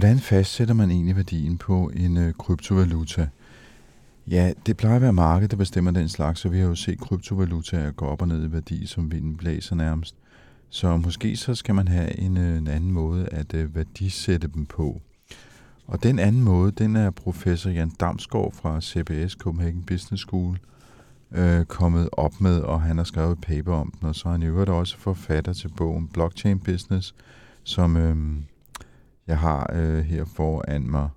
Hvordan fastsætter man egentlig værdien på en øh, kryptovaluta? Ja, det plejer at være markedet, der bestemmer den slags, så vi har jo set kryptovalutaer gå op og ned i værdi, som vinden blæser nærmest. Så måske så skal man have en, øh, en anden måde at øh, værdisætte dem på. Og den anden måde, den er professor Jan Damsgaard fra CBS Copenhagen Business School øh, kommet op med, og han har skrevet et paper om den, og så er han i øvrigt også forfatter til bogen Blockchain Business, som øh, jeg har øh, her foran mig.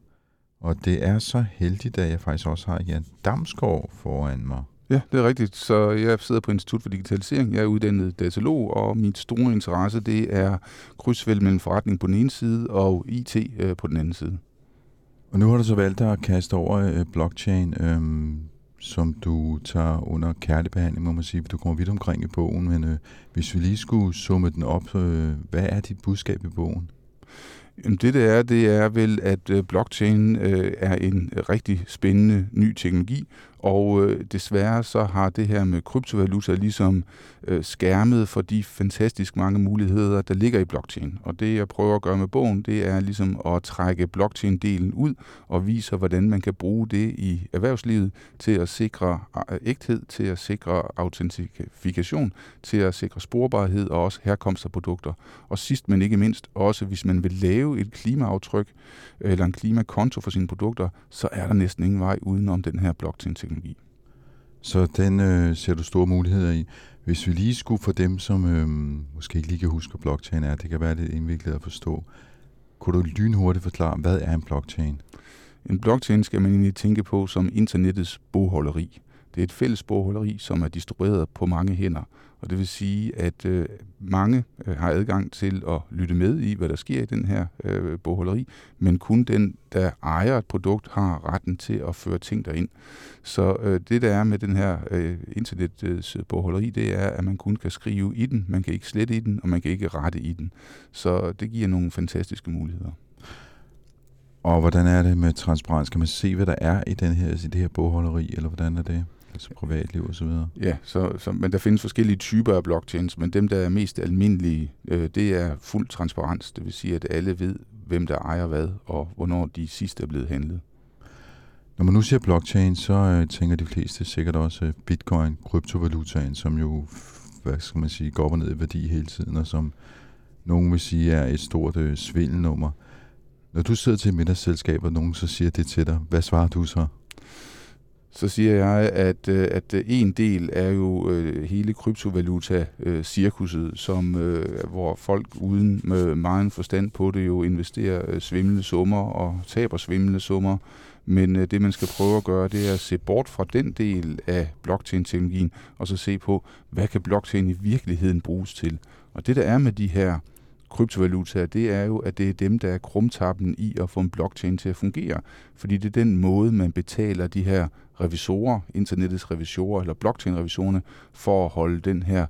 Og det er så heldigt, at jeg faktisk også har Jan Damsgaard foran mig. Ja, det er rigtigt. Så jeg sidder på Institut for Digitalisering. Jeg er uddannet datalog, og mit store interesse det er krydsfelt mellem forretning på den ene side og IT øh, på den anden side. Og nu har du så valgt at kaste over øh, blockchain, øh, som du tager under kærligbehandling, må man sige. Du kommer vidt omkring i bogen, men øh, hvis vi lige skulle summe den op, øh, hvad er dit budskab i bogen? Jamen det, det er, det er vel, at øh, blockchain øh, er en rigtig spændende ny teknologi, og øh, desværre så har det her med kryptovaluta ligesom øh, skærmet for de fantastisk mange muligheder, der ligger i blockchain. Og det jeg prøver at gøre med bogen, det er ligesom at trække blockchain-delen ud og vise, hvordan man kan bruge det i erhvervslivet til at sikre øh, ægthed, til at sikre autentifikation, til at sikre sporbarhed og også herkomst af produkter. Og sidst men ikke mindst, også hvis man vil lave et klimaaftryk øh, eller en klimakonto for sine produkter, så er der næsten ingen vej udenom den her blockchain-teknologi. Så den øh, ser du store muligheder i. Hvis vi lige skulle for dem, som øh, måske ikke lige kan huske, hvad blockchain er, det kan være lidt indviklet at forstå. Kunne du lynhurtigt forklare, hvad er en blockchain? En blockchain skal man egentlig tænke på som internettets bogholderi. Det er et fælles bogholderi, som er distribueret på mange hænder. Og det vil sige, at øh, mange øh, har adgang til at lytte med i, hvad der sker i den her øh, bogholderi, men kun den, der ejer et produkt, har retten til at føre ting derind. Så øh, det, der er med den her øh, internetbogholderi, øh, bogholderi, det er, at man kun kan skrive i den, man kan ikke slette i den, og man kan ikke rette i den. Så det giver nogle fantastiske muligheder. Og hvordan er det med transparens? Kan man se, hvad der er i, den her, i det her bogholderi, eller hvordan er det? Altså privatliv og så videre. Ja, så, så, men der findes forskellige typer af blockchains, men dem, der er mest almindelige, øh, det er fuld transparens. Det vil sige, at alle ved, hvem der ejer hvad, og hvornår de sidste er blevet handlet. Når man nu siger blockchain, så øh, tænker de fleste sikkert også øh, bitcoin, kryptovalutaen, som jo, hvad skal man sige, går op og ned i værdi hele tiden, og som nogen vil sige er et stort øh, svindelnummer. Når du sidder til et middagsselskab, og nogen så siger det til dig, hvad svarer du så? Så siger jeg, at, øh, at øh, en del er jo øh, hele kryptovaluta-cirkuset, som, hvor folk uden meget forstand på det jo investerer svimlende summer og taber svimlende summer. Men det, man skal prøve at gøre, det er at se bort fra den del af blockchain-teknologien, og så se på, hvad kan blockchain i virkeligheden bruges til. Og det, der er med de her kryptovalutaer, det er jo, at det er dem, der er krumtappen i at få en blockchain til at fungere. Fordi det er den måde, man betaler de her revisorer, internettets revisorer eller blockchain-revisorerne, for at holde den her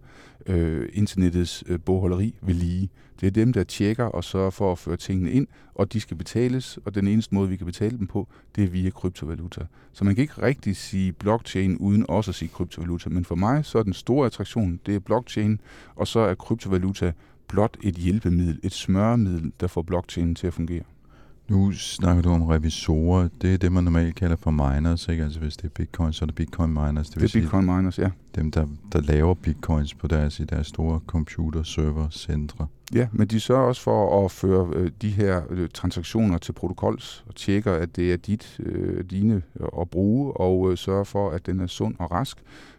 øh, internettets øh, bogholderi ved lige. Det er dem, der tjekker og sørger for at føre tingene ind, og de skal betales, og den eneste måde, vi kan betale dem på, det er via kryptovaluta. Så man kan ikke rigtig sige blockchain uden også at sige kryptovaluta, men for mig så er den store attraktion, det er blockchain, og så er kryptovaluta blot et hjælpemiddel, et smøremiddel, der får blockchain til at fungere. Nu snakker du om revisorer. Det er det, man normalt kalder for miners, ikke? Altså hvis det er bitcoin, så er det bitcoin miners. Det, det er bitcoin miners, ja. Dem, der, der laver bitcoins på deres, i deres store computer server centre. Ja, men de sørger også for at føre øh, de her øh, transaktioner til protokols og tjekker, at det er dit, øh, dine at bruge, og øh, sørger for, at den er sund og rask,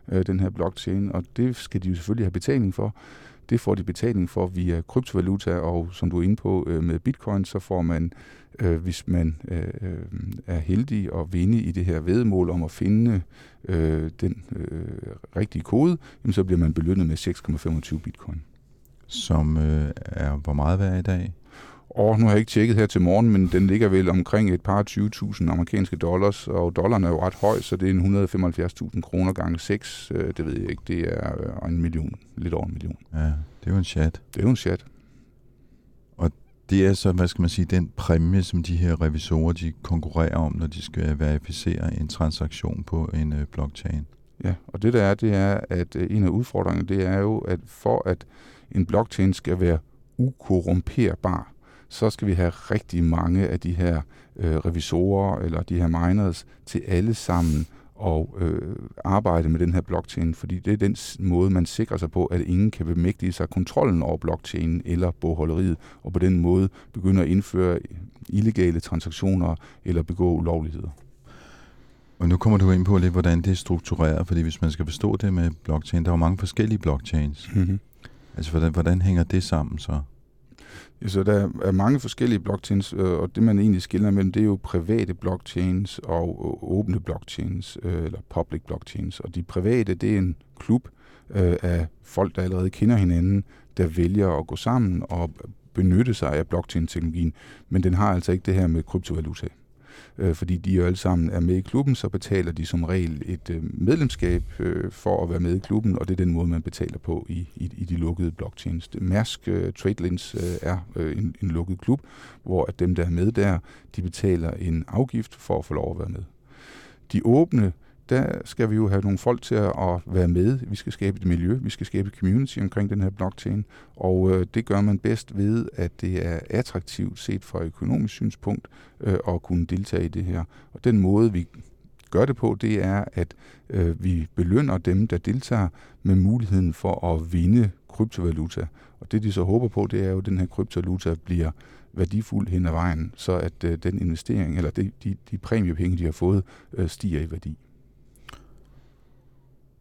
øh, den her blockchain. Og det skal de jo selvfølgelig have betaling for. Det får de betaling for via kryptovaluta, og som du er inde på øh, med bitcoin, så får man, øh, hvis man øh, er heldig og vinde i det her vedmål om at finde øh, den øh, rigtige kode, jamen, så bliver man belønnet med 6,25 bitcoin. Som øh, er hvor meget værd i dag? Og nu har jeg ikke tjekket her til morgen, men den ligger vel omkring et par 20.000 amerikanske dollars, og dollaren er jo ret høj, så det er 175.000 kroner gange 6, øh, det ved jeg ikke, det er øh, en million, lidt over en million. Ja, det er jo en chat. Det er jo en chat. Det er så, hvad skal man sige, den præmie, som de her revisorer, de konkurrerer om, når de skal verificere en transaktion på en øh, blockchain. Ja, og det der er, det er, at øh, en af udfordringerne, det er jo, at for at en blockchain skal være ukorrumperbar, så skal vi have rigtig mange af de her øh, revisorer eller de her miners til alle sammen og øh, arbejde med den her blockchain, fordi det er den måde, man sikrer sig på, at ingen kan bemægtige sig kontrollen over blockchainen eller bogholderiet, og på den måde begynde at indføre illegale transaktioner eller begå ulovligheder. Og nu kommer du ind på lidt, hvordan det er struktureret, fordi hvis man skal forstå det med blockchain, der er jo mange forskellige blockchains. Mm-hmm. Altså, hvordan, hvordan hænger det sammen så? Så der er mange forskellige blockchains, øh, og det man egentlig skiller mellem, det er jo private blockchains og øh, åbne blockchains, øh, eller public blockchains. Og de private, det er en klub af folk, der allerede kender hinanden, der vælger at gå sammen og benytte sig af blockchain-teknologien, men den har altså ikke det her med kryptovaluta øh, fordi de jo alle sammen er med i klubben, så betaler de som regel et øh, medlemskab øh, for at være med i klubben, og det er den måde, man betaler på i, i, i de lukkede blockchains. Mærsk øh, TradeLens øh, er øh, en, en lukket klub, hvor at dem, der er med der, de betaler en afgift for at få lov at være med. De åbne der skal vi jo have nogle folk til at være med. Vi skal skabe et miljø, vi skal skabe et community omkring den her blockchain, og øh, det gør man bedst ved, at det er attraktivt set fra økonomisk synspunkt øh, at kunne deltage i det her. Og den måde, vi gør det på, det er, at øh, vi belønner dem, der deltager med muligheden for at vinde kryptovaluta. Og det de så håber på, det er jo, at den her kryptovaluta bliver værdifuld hen ad vejen, så at øh, den investering, eller de, de, de præmiepenge, de har fået, øh, stiger i værdi.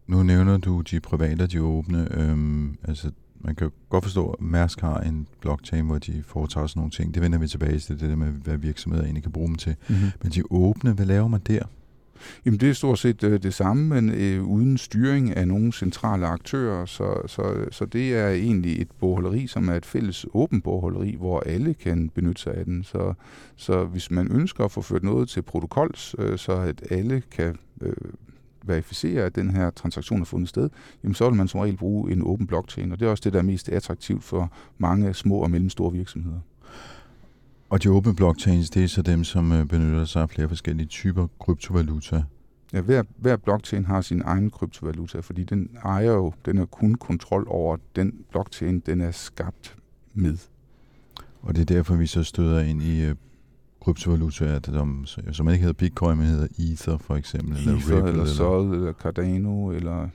Nu nævner du de private og de åbne. Øhm, altså, man kan godt forstå, at Mærsk har en blockchain, hvor de foretager sådan nogle ting. Det vender vi tilbage til, det der med, hvad virksomheder egentlig kan bruge dem til. Mm-hmm. Men de åbne, hvad laver man der? Jamen det er stort set øh, det samme, men øh, uden styring af nogle centrale aktører. Så, så, så det er egentlig et bogholderi, som er et fælles åbent bogholderi, hvor alle kan benytte sig af den. Så, så hvis man ønsker at få ført noget til protokols, øh, så at alle kan øh, verificere, at den her transaktion har fundet sted, jamen så vil man som regel bruge en åben blockchain, og det er også det, der er mest attraktivt for mange små og mellemstore virksomheder. Og de åbne blockchains, det er så dem, som øh, benytter sig af flere forskellige typer kryptovaluta. Ja, hver, hver blockchain har sin egen kryptovaluta, fordi den ejer jo, den har kun kontrol over den blockchain, den er skabt med. Og det er derfor, vi så støder ind i øh, kryptovalutaer, som, som ikke hedder Bitcoin, men hedder Ether for eksempel. Ether, eller, Ripple, eller Sol, eller Cardano, eller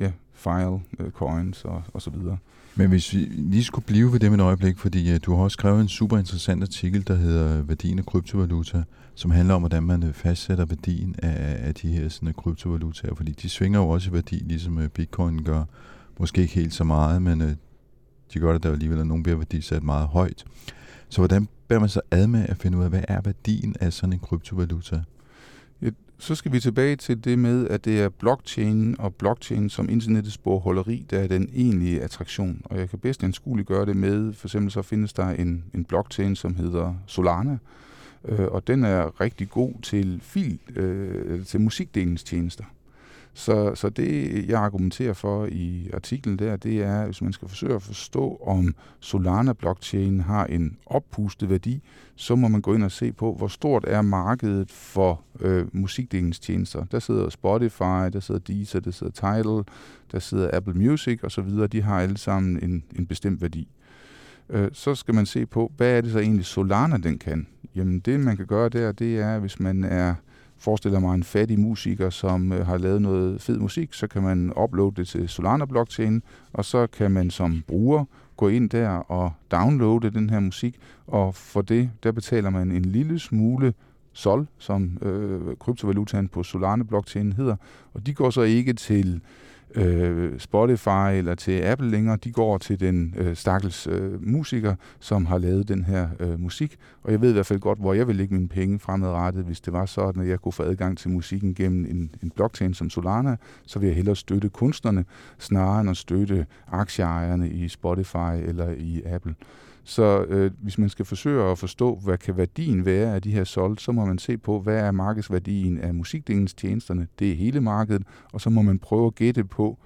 ja, File uh, Coins og, og så videre. Men hvis vi lige skulle blive ved det med et øjeblik, fordi uh, du har også skrevet en super interessant artikel, der hedder Værdien af kryptovaluta, som handler om, hvordan man øh, fastsætter værdien af, af de her sådan, kryptovalutaer, fordi de svinger jo også i værdi, ligesom uh, Bitcoin gør. Måske ikke helt så meget, men uh, de gør det der alligevel, at nogen bliver værdisat meget højt. Så hvordan bærer man så ad med at finde ud af, hvad er værdien af sådan en kryptovaluta? Ja, så skal vi tilbage til det med, at det er blockchain og blockchain som internettets borholderi, der er den egentlige attraktion. Og jeg kan bedst anskueligt gøre det med, for eksempel så findes der en, en blockchain, som hedder Solana, øh, og den er rigtig god til fil, øh, til musikdelingstjenester. Så, så det, jeg argumenterer for i artiklen der, det er, hvis man skal forsøge at forstå, om Solana-blockchain har en oppustet værdi, så må man gå ind og se på, hvor stort er markedet for øh, musikdelingstjenester. Der sidder Spotify, der sidder Deezer, der sidder Tidal, der sidder Apple Music osv. De har alle sammen en, en bestemt værdi. Øh, så skal man se på, hvad er det så egentlig Solana den kan? Jamen det, man kan gøre der, det er, hvis man er forestiller mig en fattig musiker, som øh, har lavet noget fed musik, så kan man uploade det til Solana blockchain, og så kan man som bruger gå ind der og downloade den her musik, og for det, der betaler man en lille smule SOL, som øh, kryptovalutaen på Solana blockchain hedder, og de går så ikke til øh, Øh, Spotify eller til Apple længere. De går til den øh, stakkels øh, musiker, som har lavet den her øh, musik. Og jeg ved i hvert fald godt, hvor jeg vil lægge mine penge fremadrettet, hvis det var sådan, at jeg kunne få adgang til musikken gennem en, en blockchain som Solana, så vil jeg hellere støtte kunstnerne, snarere end at støtte aktieejerne i Spotify eller i Apple. Så øh, hvis man skal forsøge at forstå, hvad kan værdien være af de her solgt, så må man se på, hvad er markedsværdien af musikdelingstjenesterne. Det er hele markedet, og så må man prøve at gætte på,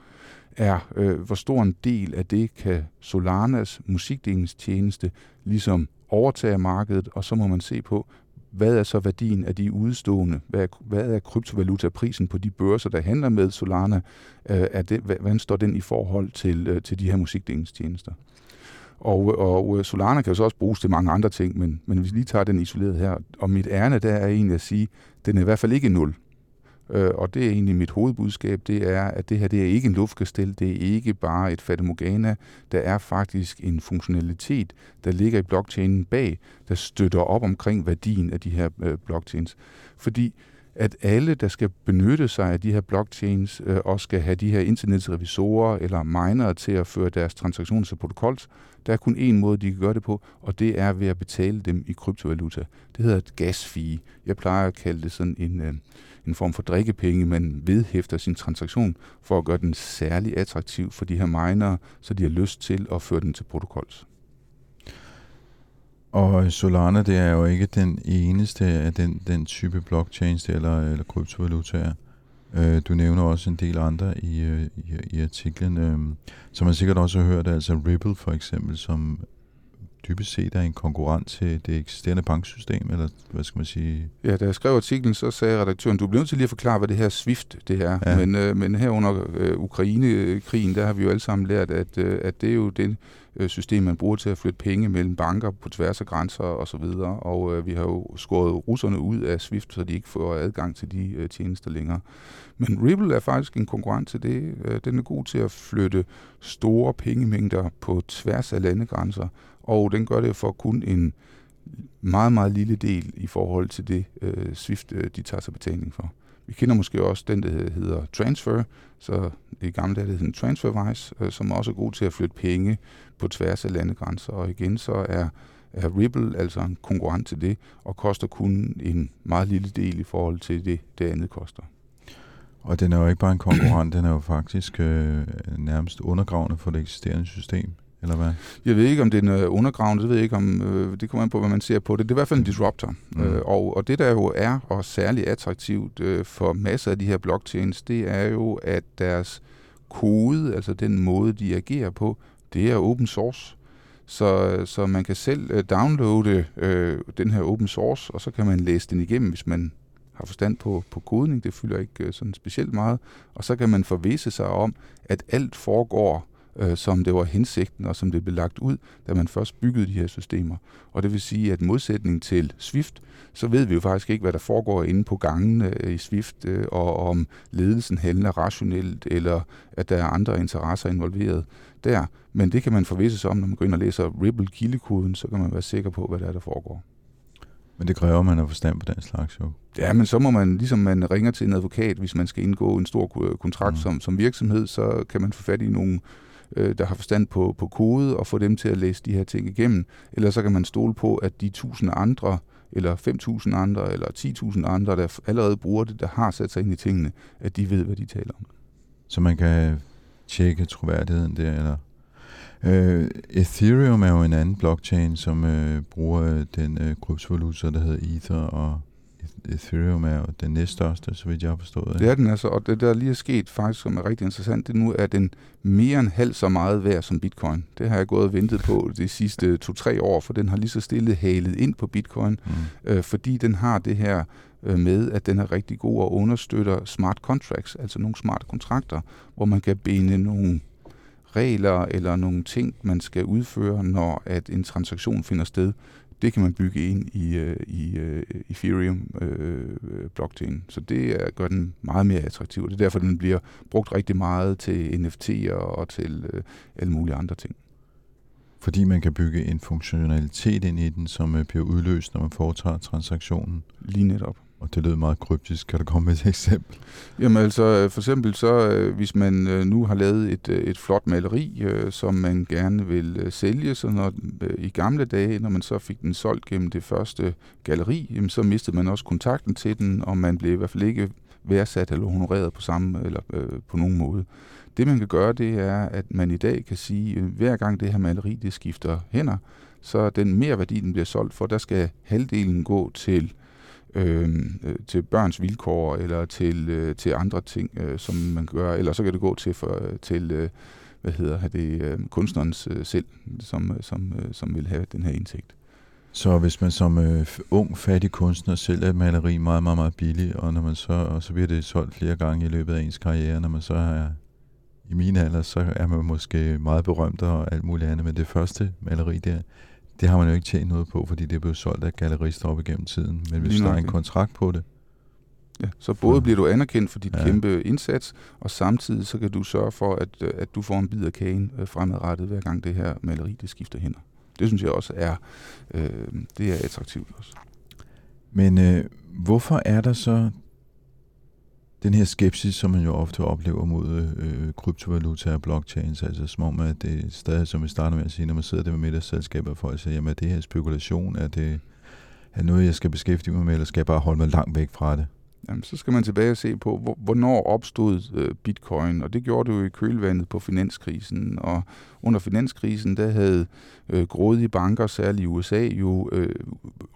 er, øh, hvor stor en del af det kan Solanas musikdelingstjeneste ligesom overtage markedet, og så må man se på, hvad er så værdien af de udstående? Hvad er, hvad er kryptovalutaprisen på de børser, der handler med Solana? Øh, er det, hvordan står den i forhold til, øh, til de her musikdelingstjenester? Og, og øh, Solana kan jo så også bruges til mange andre ting, men, men hvis vi lige tager den isoleret her, og mit ærne der er egentlig at sige, den er i hvert fald ikke nul. Øh, og det er egentlig mit hovedbudskab, det er, at det her det er ikke en luftkastel, det er ikke bare et fatamorgana, der er faktisk en funktionalitet, der ligger i blockchainen bag, der støtter op omkring værdien af de her øh, blockchains. Fordi at alle, der skal benytte sig af de her blockchains, øh, også skal have de her internetsrevisorer eller minere til at føre deres transaktioner til protokols. Der er kun én måde, de kan gøre det på, og det er ved at betale dem i kryptovaluta. Det hedder et gasfee. Jeg plejer at kalde det sådan en, øh, en form for drikkepenge, man vedhæfter sin transaktion for at gøre den særlig attraktiv for de her minere, så de har lyst til at føre den til protokols. Og Solana, det er jo ikke den eneste af den, den type blockchains eller, eller kryptovalutaer. Øh, du nævner også en del andre i, i, i artiklen, øh, som man sikkert også har hørt, altså Ripple for eksempel, som dybest set er en konkurrent til det eksisterende banksystem, eller hvad skal man sige? Ja, da jeg skrev artiklen, så sagde redaktøren, du bliver nødt til lige at forklare, hvad det her SWIFT det er. Ja. Men, øh, men her under øh, Ukraine-krigen, der har vi jo alle sammen lært, at, øh, at det er jo det øh, system, man bruger til at flytte penge mellem banker på tværs af grænser og så videre. Og øh, vi har jo skåret russerne ud af SWIFT, så de ikke får adgang til de øh, tjenester længere. Men Ripple er faktisk en konkurrent til det. Øh, den er god til at flytte store pengemængder på tværs af landegrænser og den gør det for kun en meget, meget lille del i forhold til det øh, SWIFT, øh, de tager sig betaling for. Vi kender måske også den, der hedder Transfer, så i gamle dage det hedder TransferWise, øh, som også er god til at flytte penge på tværs af landegrænser. Og igen så er, er Ripple altså en konkurrent til det, og koster kun en meget lille del i forhold til det, det andet koster. Og den er jo ikke bare en konkurrent, den er jo faktisk øh, nærmest undergravende for det eksisterende system eller hvad? Jeg ved ikke, om det er en undergravende, det ved jeg ikke, om øh, det kommer an på, hvad man ser på det. Det er i hvert fald en disruptor. Mm. Øh, og, og det, der jo er og særligt attraktivt øh, for masser af de her blockchains, det er jo, at deres kode, altså den måde, de agerer på, det er open source. Så, så man kan selv øh, downloade øh, den her open source, og så kan man læse den igennem, hvis man har forstand på, på kodning. Det fylder ikke øh, sådan specielt meget. Og så kan man forvisse sig om, at alt foregår øh, som det var hensigten og som det blev lagt ud, da man først byggede de her systemer. Og det vil sige, at modsætning til Swift, så ved vi jo faktisk ikke, hvad der foregår inde på gangen øh, i Swift, øh, og om ledelsen handler rationelt, eller at der er andre interesser involveret der. Men det kan man forvisse sig om, når man går ind og læser Ripple kildekoden, så kan man være sikker på, hvad der er, der foregår. Men det kræver, at man har forstand på den slags jo. Ja, men så må man, ligesom man ringer til en advokat, hvis man skal indgå en stor kontrakt mm. som, som virksomhed, så kan man få fat i nogle øh, der har forstand på, på kode, og få dem til at læse de her ting igennem. Eller så kan man stole på, at de tusind andre, eller 5.000 andre, eller 10.000 andre, der allerede bruger det, der har sat sig ind i tingene, at de ved, hvad de taler om. Så man kan tjekke troværdigheden der, eller? Uh, Ethereum er jo en anden blockchain, som uh, bruger øh, den uh, kryptovaluta, der hedder Ether, og Ethereum er jo den næststørste, så vidt jeg har forstået. Det er den altså, og det der lige er sket faktisk, som er rigtig interessant, det nu er den mere end halv så meget værd som bitcoin. Det har jeg gået og ventet på de sidste to-tre år, for den har lige så stille halet ind på bitcoin, mm. øh, fordi den har det her øh, med, at den er rigtig god og understøtter smart contracts, altså nogle smarte kontrakter, hvor man kan binde nogle regler eller nogle ting, man skal udføre, når at en transaktion finder sted. Det kan man bygge ind i, øh, i øh, Ethereum øh, blockchain. Så det er, gør den meget mere attraktiv. Det er derfor, den bliver brugt rigtig meget til NFT'er og til øh, alle mulige andre ting. Fordi man kan bygge en funktionalitet ind i den, som øh, bliver udløst, når man foretager transaktionen. Lige netop. Og det lyder meget kryptisk. Kan du komme med et eksempel? Jamen altså, øh, for eksempel så, øh, hvis man øh, nu har lavet et, et flot maleri, som man gerne vil sælge, så når, i gamle dage, når man så fik den solgt gennem det første galleri, jamen, så mistede man også kontakten til den, og man blev i hvert fald ikke værdsat eller honoreret på samme eller øh, på nogen måde. Det man kan gøre, det er, at man i dag kan sige, at hver gang det her maleri det skifter hænder, så den mere værdi, den bliver solgt for, der skal halvdelen gå til Øhm, øh, til børns vilkår eller til, øh, til andre ting, øh, som man gør. Eller så kan det gå til, for, øh, til øh, hvad hedder det, øh, kunstnerens øh, selv, som, øh, som, øh, som vil have den her indtægt. Så hvis man som øh, ung, fattig kunstner sælger et maleri meget, meget, meget billigt, og, når man så, og så bliver det solgt flere gange i løbet af ens karriere, når man så er i min alder, så er man måske meget berømt og alt muligt andet, men det første maleri der, det har man jo ikke tjent noget på, fordi det er blevet solgt af gallerister op igennem tiden. Men hvis der er en kontrakt på det, Ja, så både bliver du anerkendt for dit ja. kæmpe indsats, og samtidig så kan du sørge for, at, øh, at du får en bid af kagen øh, fremadrettet, hver gang det her maleri det skifter hænder. Det synes jeg også er, øh, det er attraktivt også. Men øh, hvorfor er der så den her skepsis, som man jo ofte oplever mod øh, kryptovaluta og blockchains, altså som om, at det er stadig, som vi starter med at sige, når man sidder der med middagsselskaber, og folk siger, jamen er det her spekulation, er det er noget, jeg skal beskæftige mig med, eller skal jeg bare holde mig langt væk fra det? Jamen, så skal man tilbage og se på, hvornår opstod øh, bitcoin, og det gjorde det jo i kølvandet på finanskrisen, og under finanskrisen, der havde øh, grådige banker, særligt i USA, jo øh,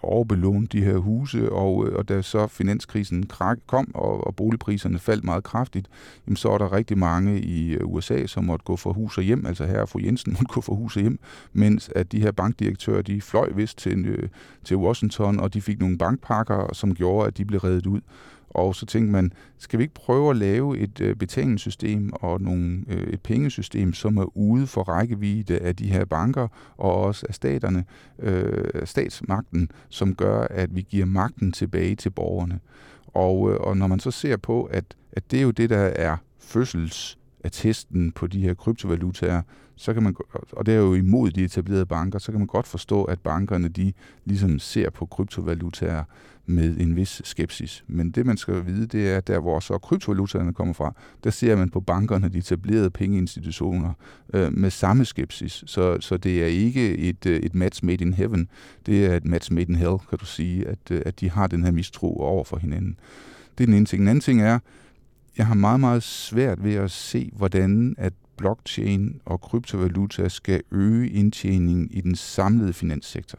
overbelånt de her huse, og, øh, og da så finanskrisen krak, kom, og, og boligpriserne faldt meget kraftigt, jamen, så er der rigtig mange i øh, USA, som måtte gå for hus og hjem, altså her fru Jensen måtte gå for hus og hjem, mens at de her bankdirektører, de fløj vist til, øh, til Washington, og de fik nogle bankpakker, som gjorde, at de blev reddet ud. Og så tænkte man, skal vi ikke prøve at lave et øh, betalingssystem og nogle, øh, et pengesystem, som er ude for rækkevidde af de her banker og også af staterne, øh, statsmagten, som gør, at vi giver magten tilbage til borgerne. Og, øh, og når man så ser på, at, at det er jo det, der er fødselsattesten på de her kryptovalutaer, så kan man, og det er jo imod de etablerede banker, så kan man godt forstå, at bankerne de ligesom ser på kryptovalutaer med en vis skepsis. Men det, man skal vide, det er, at der hvor så kryptovalutaerne kommer fra, der ser man på bankerne, de etablerede pengeinstitutioner, øh, med samme skepsis. Så, så det er ikke et, øh, et match made in heaven, det er et match made in hell, kan du sige, at, øh, at de har den her mistro over for hinanden. Det er den ene ting. Den anden ting er, jeg har meget, meget svært ved at se, hvordan at blockchain og kryptovaluta skal øge indtjeningen i den samlede finanssektor.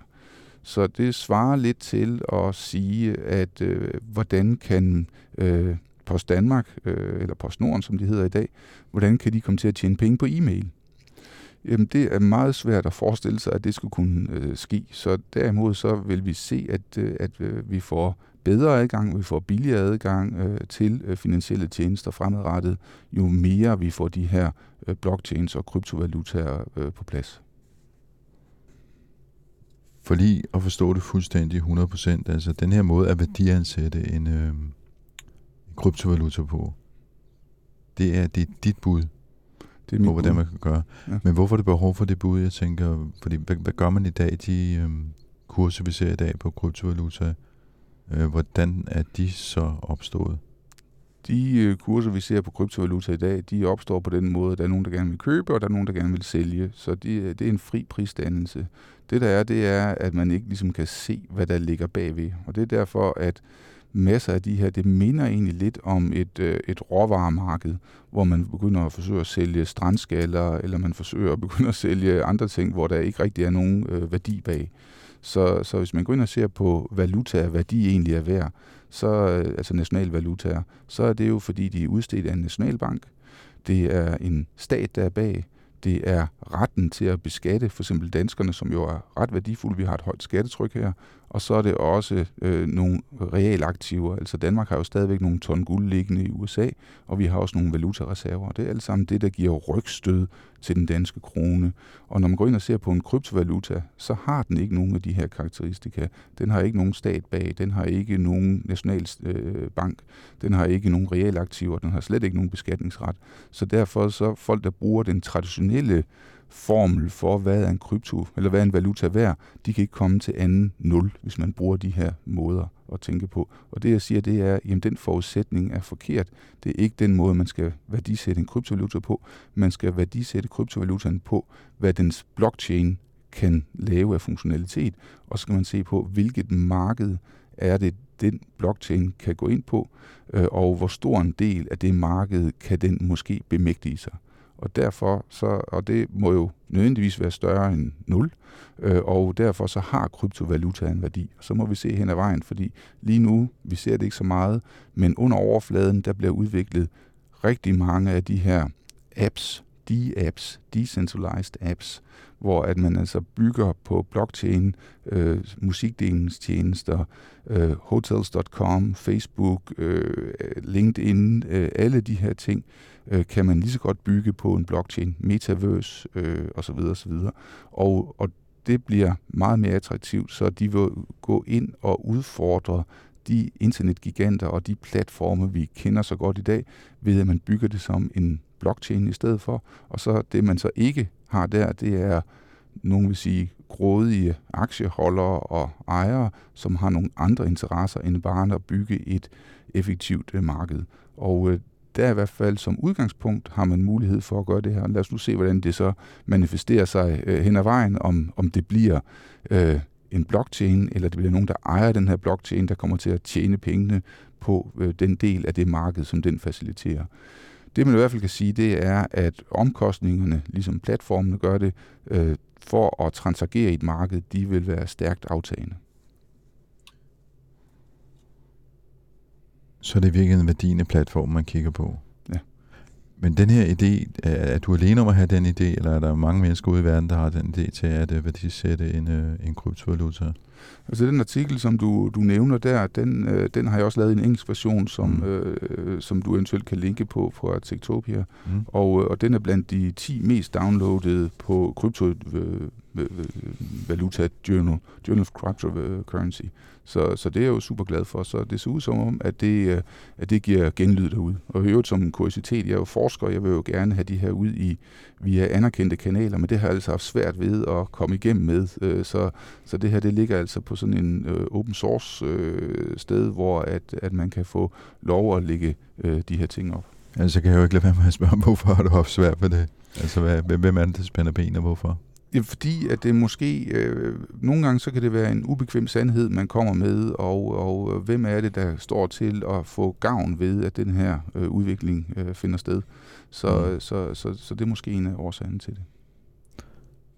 Så det svarer lidt til at sige, at øh, hvordan kan øh, Post Danmark, øh, eller PostNorden, som de hedder i dag, hvordan kan de komme til at tjene penge på e-mail? Jamen, det er meget svært at forestille sig, at det skulle kunne øh, ske. Så derimod så vil vi se, at, øh, at øh, vi får bedre adgang, vi får billigere adgang øh, til øh, finansielle tjenester fremadrettet, jo mere vi får de her øh, blockchains og kryptovalutaer øh, på plads. For lige at forstå det fuldstændig 100%, altså den her måde at værdiansætte en, øh, en kryptovaluta på, det er, det er dit bud det er på, hvordan man kan gøre. Ja. Men hvorfor er det behov for det bud? Jeg tænker, fordi hvad, hvad gør man i dag, de øh, kurser, vi ser i dag på kryptovaluta, Øh, hvordan er de så opstået? De øh, kurser, vi ser på kryptovaluta i dag, de opstår på den måde, at der er nogen, der gerne vil købe, og der er nogen, der gerne vil sælge. Så de, øh, det er en fri prisdannelse. Det der er, det er, at man ikke ligesom kan se, hvad der ligger bagved. Og det er derfor, at masser af de her, det minder egentlig lidt om et, øh, et råvaremarked, hvor man begynder at forsøge at sælge strandskaller, eller man forsøger at begynde at sælge andre ting, hvor der ikke rigtig er nogen øh, værdi bag. Så, så hvis man går ind og ser på valutaer, hvad de egentlig er værd, så, øh, altså nationalvalutaer, så er det jo fordi, de er udstedt af en nationalbank. Det er en stat, der er bag. Det er retten til at beskatte for eksempel danskerne, som jo er ret værdifulde. Vi har et højt skattetryk her. Og så er det også øh, nogle realaktiver. Altså Danmark har jo stadigvæk nogle ton guld liggende i USA, og vi har også nogle valutareserver. Det er alt sammen det, der giver rygstød til den danske krone. Og når man går ind og ser på en kryptovaluta, så har den ikke nogen af de her karakteristika. Den har ikke nogen stat bag, den har ikke nogen national øh, bank, den har ikke nogen realaktiver, aktiver, den har slet ikke nogen beskatningsret. Så derfor så folk, der bruger den traditionelle formel for, hvad er en krypto, eller hvad er en valuta værd, de kan ikke komme til anden nul, hvis man bruger de her måder at tænke på. Og det jeg siger, det er, at den forudsætning er forkert. Det er ikke den måde, man skal værdisætte en kryptovaluta på. Man skal værdisætte kryptovalutaen på, hvad dens blockchain kan lave af funktionalitet, og så skal man se på, hvilket marked er det, den blockchain kan gå ind på, øh, og hvor stor en del af det marked kan den måske bemægtige sig. Og derfor så, og det må jo nødvendigvis være større end 0, øh, og derfor så har kryptovaluta en værdi. Så må vi se hen ad vejen, fordi lige nu, vi ser det ikke så meget, men under overfladen, der bliver udviklet rigtig mange af de her apps, de-apps, decentralized apps, hvor at man altså bygger på blockchain, øh, musikdelingstjenester, øh, hotels.com, Facebook, øh, LinkedIn, øh, alle de her ting, øh, kan man lige så godt bygge på en blockchain, metaverse øh, osv. osv. Og, og det bliver meget mere attraktivt, så de vil gå ind og udfordre de internetgiganter og de platforme, vi kender så godt i dag, ved at man bygger det som en blockchain i stedet for. Og så det, man så ikke har der, det er, nogen vil sige, grådige aktieholdere og ejere, som har nogle andre interesser end bare at bygge et effektivt øh, marked. Og øh, der i hvert fald som udgangspunkt har man mulighed for at gøre det her. Lad os nu se, hvordan det så manifesterer sig øh, hen ad vejen, om, om det bliver øh, en blockchain, eller det bliver nogen, der ejer den her blockchain, der kommer til at tjene pengene på øh, den del af det marked, som den faciliterer. Det man i hvert fald kan sige, det er, at omkostningerne, ligesom platformene gør det, øh, for at transagere i et marked, de vil være stærkt aftagende. Så det er virkelig en værdien af platformen, man kigger på. Ja. Men den her idé, er, du alene om at have den idé, eller er der mange mennesker ude i verden, der har den idé til at uh, værdisætte en, uh, en kryptovaluta? Altså den artikel, som du, du nævner der, den, øh, den har jeg også lavet i en engelsk version, som, mm. øh, som du eventuelt kan linke på på Artektopia. Mm. Og, og den er blandt de 10 mest downloadede på krypto valuta journal, Journal of Cryptocurrency. Så, så det er jeg jo super glad for. Så det ser ud som om, at det, øh, at det giver genlyd derude. Og øvrigt som en kuriositet, jeg er jo forsker, jeg vil jo gerne have de her ud i via anerkendte kanaler, men det har jeg altså haft svært ved at komme igennem med. Øh, så, så det her, det ligger altså på sådan en uh, open source uh, sted, hvor at, at man kan få lov at lægge uh, de her ting op. Altså kan jeg jo ikke lade være med at spørge, hvorfor har du haft svært ved det? Altså hvad, hvem er det, der spænder ben, og hvorfor? Ja, fordi at det måske, øh, nogle gange så kan det være en ubekvem sandhed, man kommer med, og, og øh, hvem er det, der står til at få gavn ved, at den her øh, udvikling øh, finder sted. Så, mm. så, så, så det er måske en af årsagerne til det.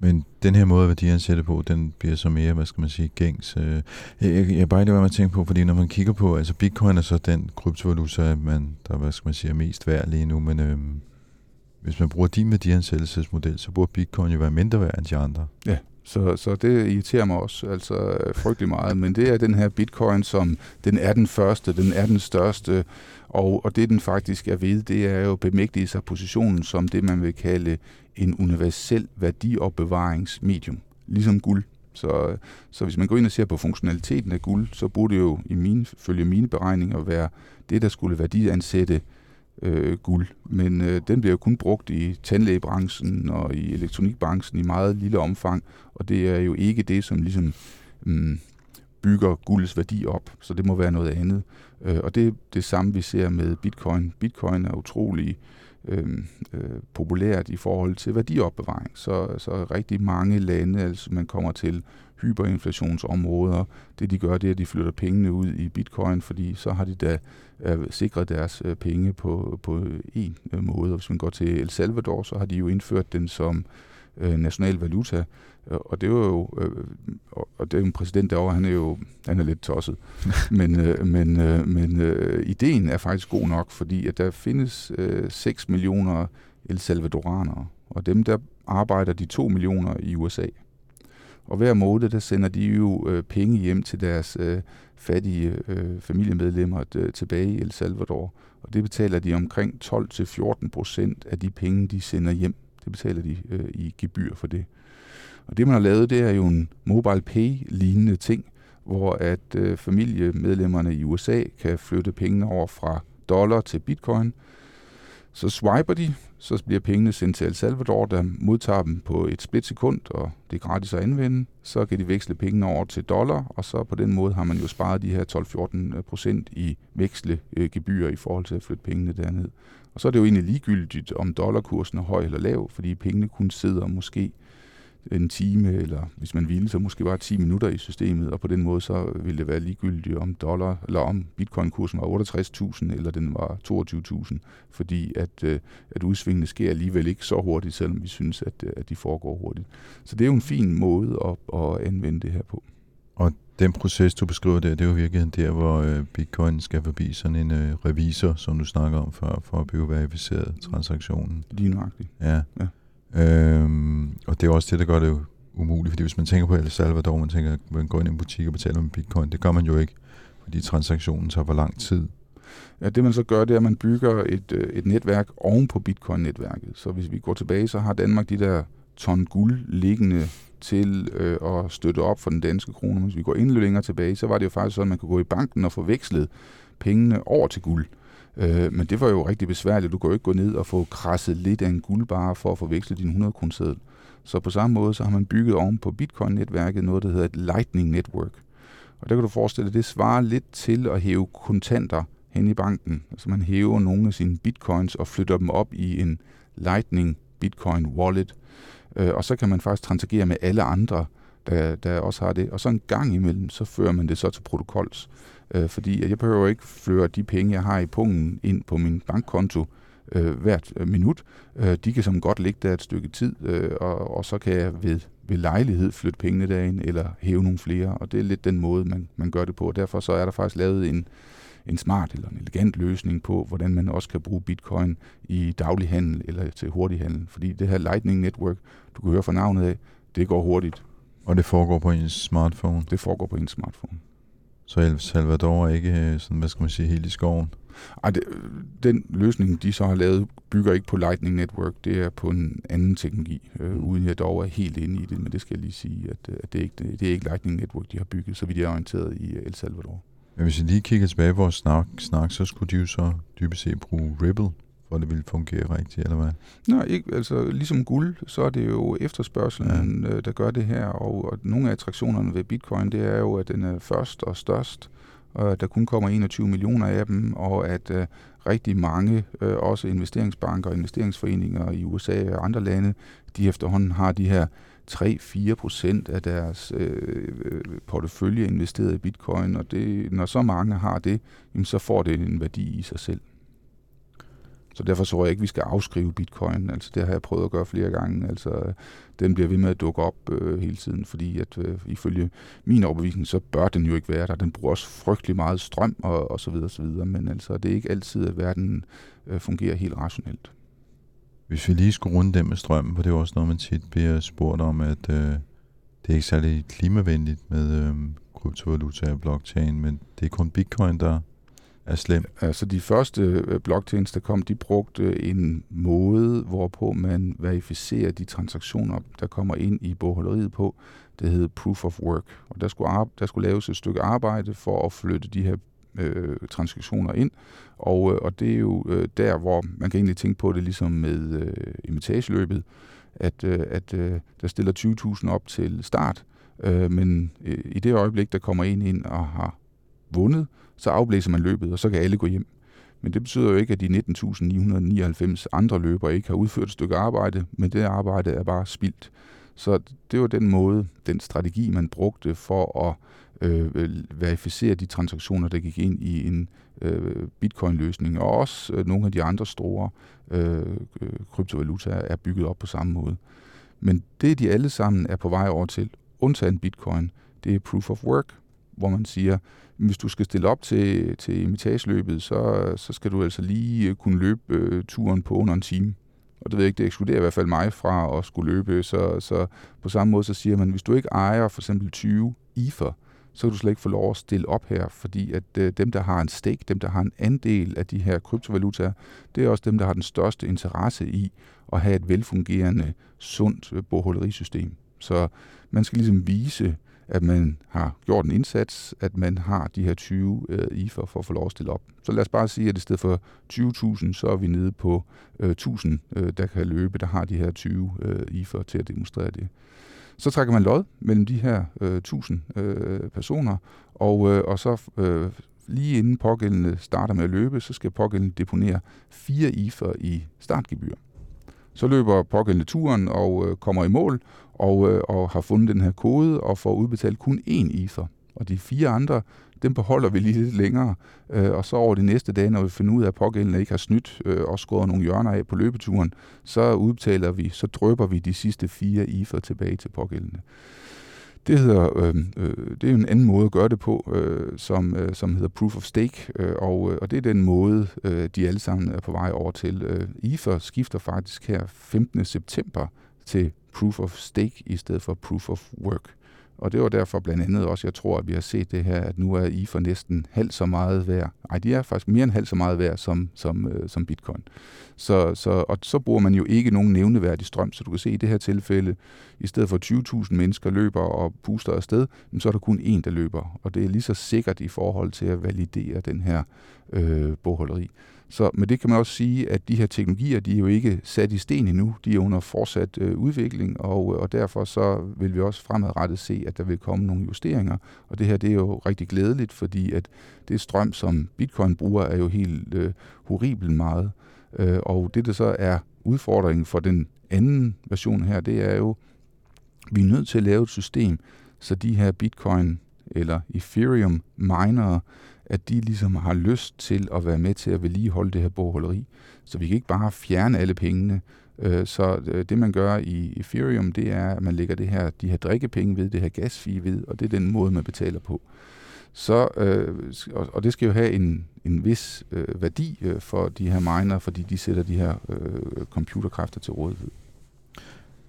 Men den her måde at værdiansætte på, den bliver så mere, hvad skal man sige, gængs. Øh, jeg, jeg, bare ikke være med at tænke på, fordi når man kigger på, altså bitcoin er så den kryptovaluta, man, der, hvad skal man sige, er mest værd lige nu, men øh, hvis man bruger din værdiansættelsesmodel, så burde bitcoin jo være mindre værd end de andre. Ja, så, så det irriterer mig også altså øh, frygtelig meget, men det er den her bitcoin, som den er den første, den er den største, og, og det den faktisk er ved, det er jo bemægtige sig positionen som det, man vil kalde en universel værdiopbevaringsmedium, ligesom guld. Så, øh, så hvis man går ind og ser på funktionaliteten af guld, så burde det jo i mine, følge mine beregninger være det, der skulle værdiansætte øh, Øh, guld. Men øh, den bliver jo kun brugt i tandlægebranchen og i elektronikbranchen i meget lille omfang, og det er jo ikke det, som ligesom mm, bygger guldets værdi op, så det må være noget andet. Øh, og det er det samme, vi ser med bitcoin. Bitcoin er utrolig øh, øh, populært i forhold til værdiopbevaring, så, så rigtig mange lande, altså man kommer til hyperinflationsområder. Det de gør, det er, at de flytter pengene ud i bitcoin, fordi så har de da øh, sikret deres øh, penge på, på en øh, måde. Hvis man går til El Salvador, så har de jo indført den som øh, national valuta. Og det var jo, øh, og det er jo en præsident derovre, han er jo han er lidt tosset. men øh, men, øh, men øh, ideen er faktisk god nok, fordi at der findes øh, 6 millioner El Salvadoranere, og dem der arbejder de 2 millioner i USA. Og hver måned, der sender de jo øh, penge hjem til deres øh, fattige øh, familiemedlemmer øh, tilbage i El Salvador. Og det betaler de omkring 12-14 procent af de penge, de sender hjem Det betaler de øh, i gebyr for det. Og det, man har lavet, det er jo en mobile pay-lignende ting, hvor at øh, familiemedlemmerne i USA kan flytte pengene over fra dollar til bitcoin. Så swiper de, så bliver pengene sendt til El Salvador, der modtager dem på et splitsekund, og det er gratis at anvende. Så kan de veksle pengene over til dollar, og så på den måde har man jo sparet de her 12-14 procent i vekslegebyrer øh, i forhold til at flytte pengene derned. Og så er det jo egentlig ligegyldigt, om dollarkursen er høj eller lav, fordi pengene kun sidder måske en time, eller hvis man ville, så måske bare 10 minutter i systemet, og på den måde så ville det være ligegyldigt om dollar, eller om bitcoin-kursen var 68.000, eller den var 22.000, fordi at, øh, at udsvingene sker alligevel ikke så hurtigt, selvom vi synes, at, øh, at de foregår hurtigt. Så det er jo en fin måde at, at anvende det her på. Og den proces, du beskriver der, det er jo virkelig der, hvor øh, bitcoin skal forbi sådan en revisor, som du snakker om før, for at blive verificeret transaktionen. Lige nøjagtigt. Ja. Ja. Øhm, og det er også det, der gør det umuligt, fordi hvis man tænker på El Salvador, man tænker, at man går ind i en butik og betaler med bitcoin, det gør man jo ikke, fordi transaktionen tager for lang tid. Ja, det man så gør, det er, at man bygger et, øh, et netværk oven på bitcoin-netværket. Så hvis vi går tilbage, så har Danmark de der ton guld liggende til øh, at støtte op for den danske krone. Hvis vi går endnu længere tilbage, så var det jo faktisk sådan, at man kunne gå i banken og få vekslet pengene over til guld. Øh, men det var jo rigtig besværligt. Du kan jo ikke gå ned og få krasset lidt af en guldbare for at få vekslet din 100 kroner Så på samme måde, så har man bygget oven på Bitcoin-netværket noget, der hedder et Lightning Network. Og der kan du forestille dig, det svarer lidt til at hæve kontanter hen i banken. Altså man hæver nogle af sine bitcoins og flytter dem op i en Lightning Bitcoin wallet. Øh, og så kan man faktisk transagere med alle andre, der, der også har det. Og så en gang imellem, så fører man det så til protokols. Øh, fordi jeg behøver ikke føre de penge, jeg har i pungen, ind på min bankkonto øh, hvert øh, minut. Øh, de kan som godt ligge der et stykke tid, øh, og, og så kan jeg ved, ved lejlighed flytte pengene derind, eller hæve nogle flere. Og det er lidt den måde, man, man gør det på. Og derfor så er der faktisk lavet en, en smart eller en elegant løsning på, hvordan man også kan bruge bitcoin i daglig handel eller til hurtig handel. Fordi det her Lightning Network, du kan høre fra navnet af, det går hurtigt. Og det foregår på en smartphone? Det foregår på en smartphone. Så El Salvador er ikke øh, sådan, hvad skal man sige, helt i skoven? Ej, det, den løsning, de så har lavet, bygger ikke på Lightning Network. Det er på en anden teknologi, øh, mm. uden jeg dog er helt inde i det. Men det skal jeg lige sige, at, at det, er ikke, det, det er ikke Lightning Network, de har bygget, så vidt jeg er orienteret i El Salvador. Men hvis vi lige kigger tilbage på vores snak, snak, så skulle de jo så dybest set bruge Ripple at det ville fungere rigtigt, eller hvad? Nej, ikke, altså ligesom guld, så er det jo efterspørgselen, ja. Øh, der gør det her, og, og nogle af attraktionerne ved bitcoin, det er jo, at den er først og størst, og at der kun kommer 21 millioner af dem, og at uh, rigtig mange, uh, også investeringsbanker og investeringsforeninger i USA og andre lande, de efterhånden har de her 3-4 procent af deres øh, portefølje investeret i bitcoin, og det, når så mange har det, jamen, så får det en værdi i sig selv. Så derfor tror jeg ikke, vi skal afskrive bitcoin. Altså det har jeg prøvet at gøre flere gange. Altså den bliver ved med at dukke op øh, hele tiden, fordi at øh, ifølge min overbevisning, så bør den jo ikke være der. Den bruger også frygtelig meget strøm og, og så videre, og så videre. Men altså det er ikke altid, at verden øh, fungerer helt rationelt. Hvis vi lige skulle runde det med strøm, for det er også noget, man tit bliver spurgt om, at øh, det er ikke særlig klimavenligt med øh, kryptovaluta og blockchain, men det er kun bitcoin, der er slem. Altså de første øh, blockchains, der kom, de brugte en måde, hvorpå man verificerer de transaktioner, der kommer ind i bogholderiet på. Det hedder proof of work. Og der skulle, der skulle laves et stykke arbejde for at flytte de her øh, transaktioner ind. Og, øh, og det er jo øh, der, hvor man kan egentlig tænke på det ligesom med øh, imitageløbet, at, øh, at øh, der stiller 20.000 op til start, øh, men øh, i det øjeblik, der kommer en ind og har vundet, så afblæser man løbet, og så kan alle gå hjem. Men det betyder jo ikke, at de 19.999 andre løbere ikke har udført et stykke arbejde, men det arbejde er bare spildt. Så det var den måde, den strategi, man brugte for at øh, verificere de transaktioner, der gik ind i en øh, bitcoin-løsning, og også øh, nogle af de andre store øh, øh kryptovalutaer er bygget op på samme måde. Men det, de alle sammen er på vej over til, undtagen bitcoin, det er proof of work, hvor man siger, hvis du skal stille op til, til imitageløbet, så, så skal du altså lige øh, kunne løbe øh, turen på under en time. Og det ved jeg ikke, det ekskluderer i hvert fald mig fra at skulle løbe. Så, så på samme måde så siger man, hvis du ikke ejer for eksempel 20 IFA, så kan du slet ikke få lov at stille op her, fordi at øh, dem, der har en stake, dem, der har en andel af de her kryptovalutaer, det er også dem, der har den største interesse i at have et velfungerende, sundt øh, bogholderisystem. Så man skal ligesom vise, at man har gjort en indsats, at man har de her 20 øh, IFER for at få lov at stille op. Så lad os bare sige, at i stedet for 20.000, så er vi nede på øh, 1.000, øh, der kan løbe, der har de her 20 øh, IFER til at demonstrere det. Så trækker man lod mellem de her øh, 1000 øh, personer, og, øh, og så øh, lige inden pågældende starter med at løbe, så skal pågældende deponere fire IFER i startgebyr. Så løber pågældende turen og øh, kommer i mål, og, øh, og har fundet den her kode, og får udbetalt kun én ether. Og de fire andre, dem beholder vi lige lidt længere, øh, og så over de næste dage, når vi finder ud af, at pågældende ikke har snydt øh, og skåret nogle hjørner af på løbeturen, så udbetaler vi, så drøber vi de sidste fire IFER tilbage til pågældende. Det, hedder, øh, øh, det er en anden måde at gøre det på, øh, som, øh, som hedder Proof of Stake, øh, og, øh, og det er den måde, øh, de alle sammen er på vej over til. Øh, IFA skifter faktisk her 15. september til Proof of Stake i stedet for Proof of Work. Og det var derfor blandt andet også, jeg tror, at vi har set det her, at nu er I for næsten halvt så meget værd. Nej, de er faktisk mere end halvt så meget værd som, som, øh, som bitcoin. Så, så, og så bruger man jo ikke nogen nævneværdig strøm, så du kan se i det her tilfælde, i stedet for 20.000 mennesker løber og puster afsted, så er der kun én, der løber. Og det er lige så sikkert i forhold til at validere den her øh, bogholderi. Så med det kan man også sige, at de her teknologier, de er jo ikke sat i sten endnu. De er under fortsat øh, udvikling, og, øh, og derfor så vil vi også fremadrettet se, at der vil komme nogle justeringer. Og det her, det er jo rigtig glædeligt, fordi at det strøm, som Bitcoin bruger, er jo helt øh, horribelt meget. Øh, og det, der så er udfordringen for den anden version her, det er jo, vi er nødt til at lave et system, så de her Bitcoin eller Ethereum minere, at de ligesom har lyst til at være med til at vedligeholde det her bogholderi. Så vi kan ikke bare fjerne alle pengene. Øh, så øh, det man gør i Ethereum, det er, at man lægger det her, de her drikkepenge ved, det her gasfi ved, og det er den måde, man betaler på. Så, øh, og det skal jo have en, en vis øh, værdi øh, for de her miner, fordi de sætter de her øh, computerkræfter til rådighed.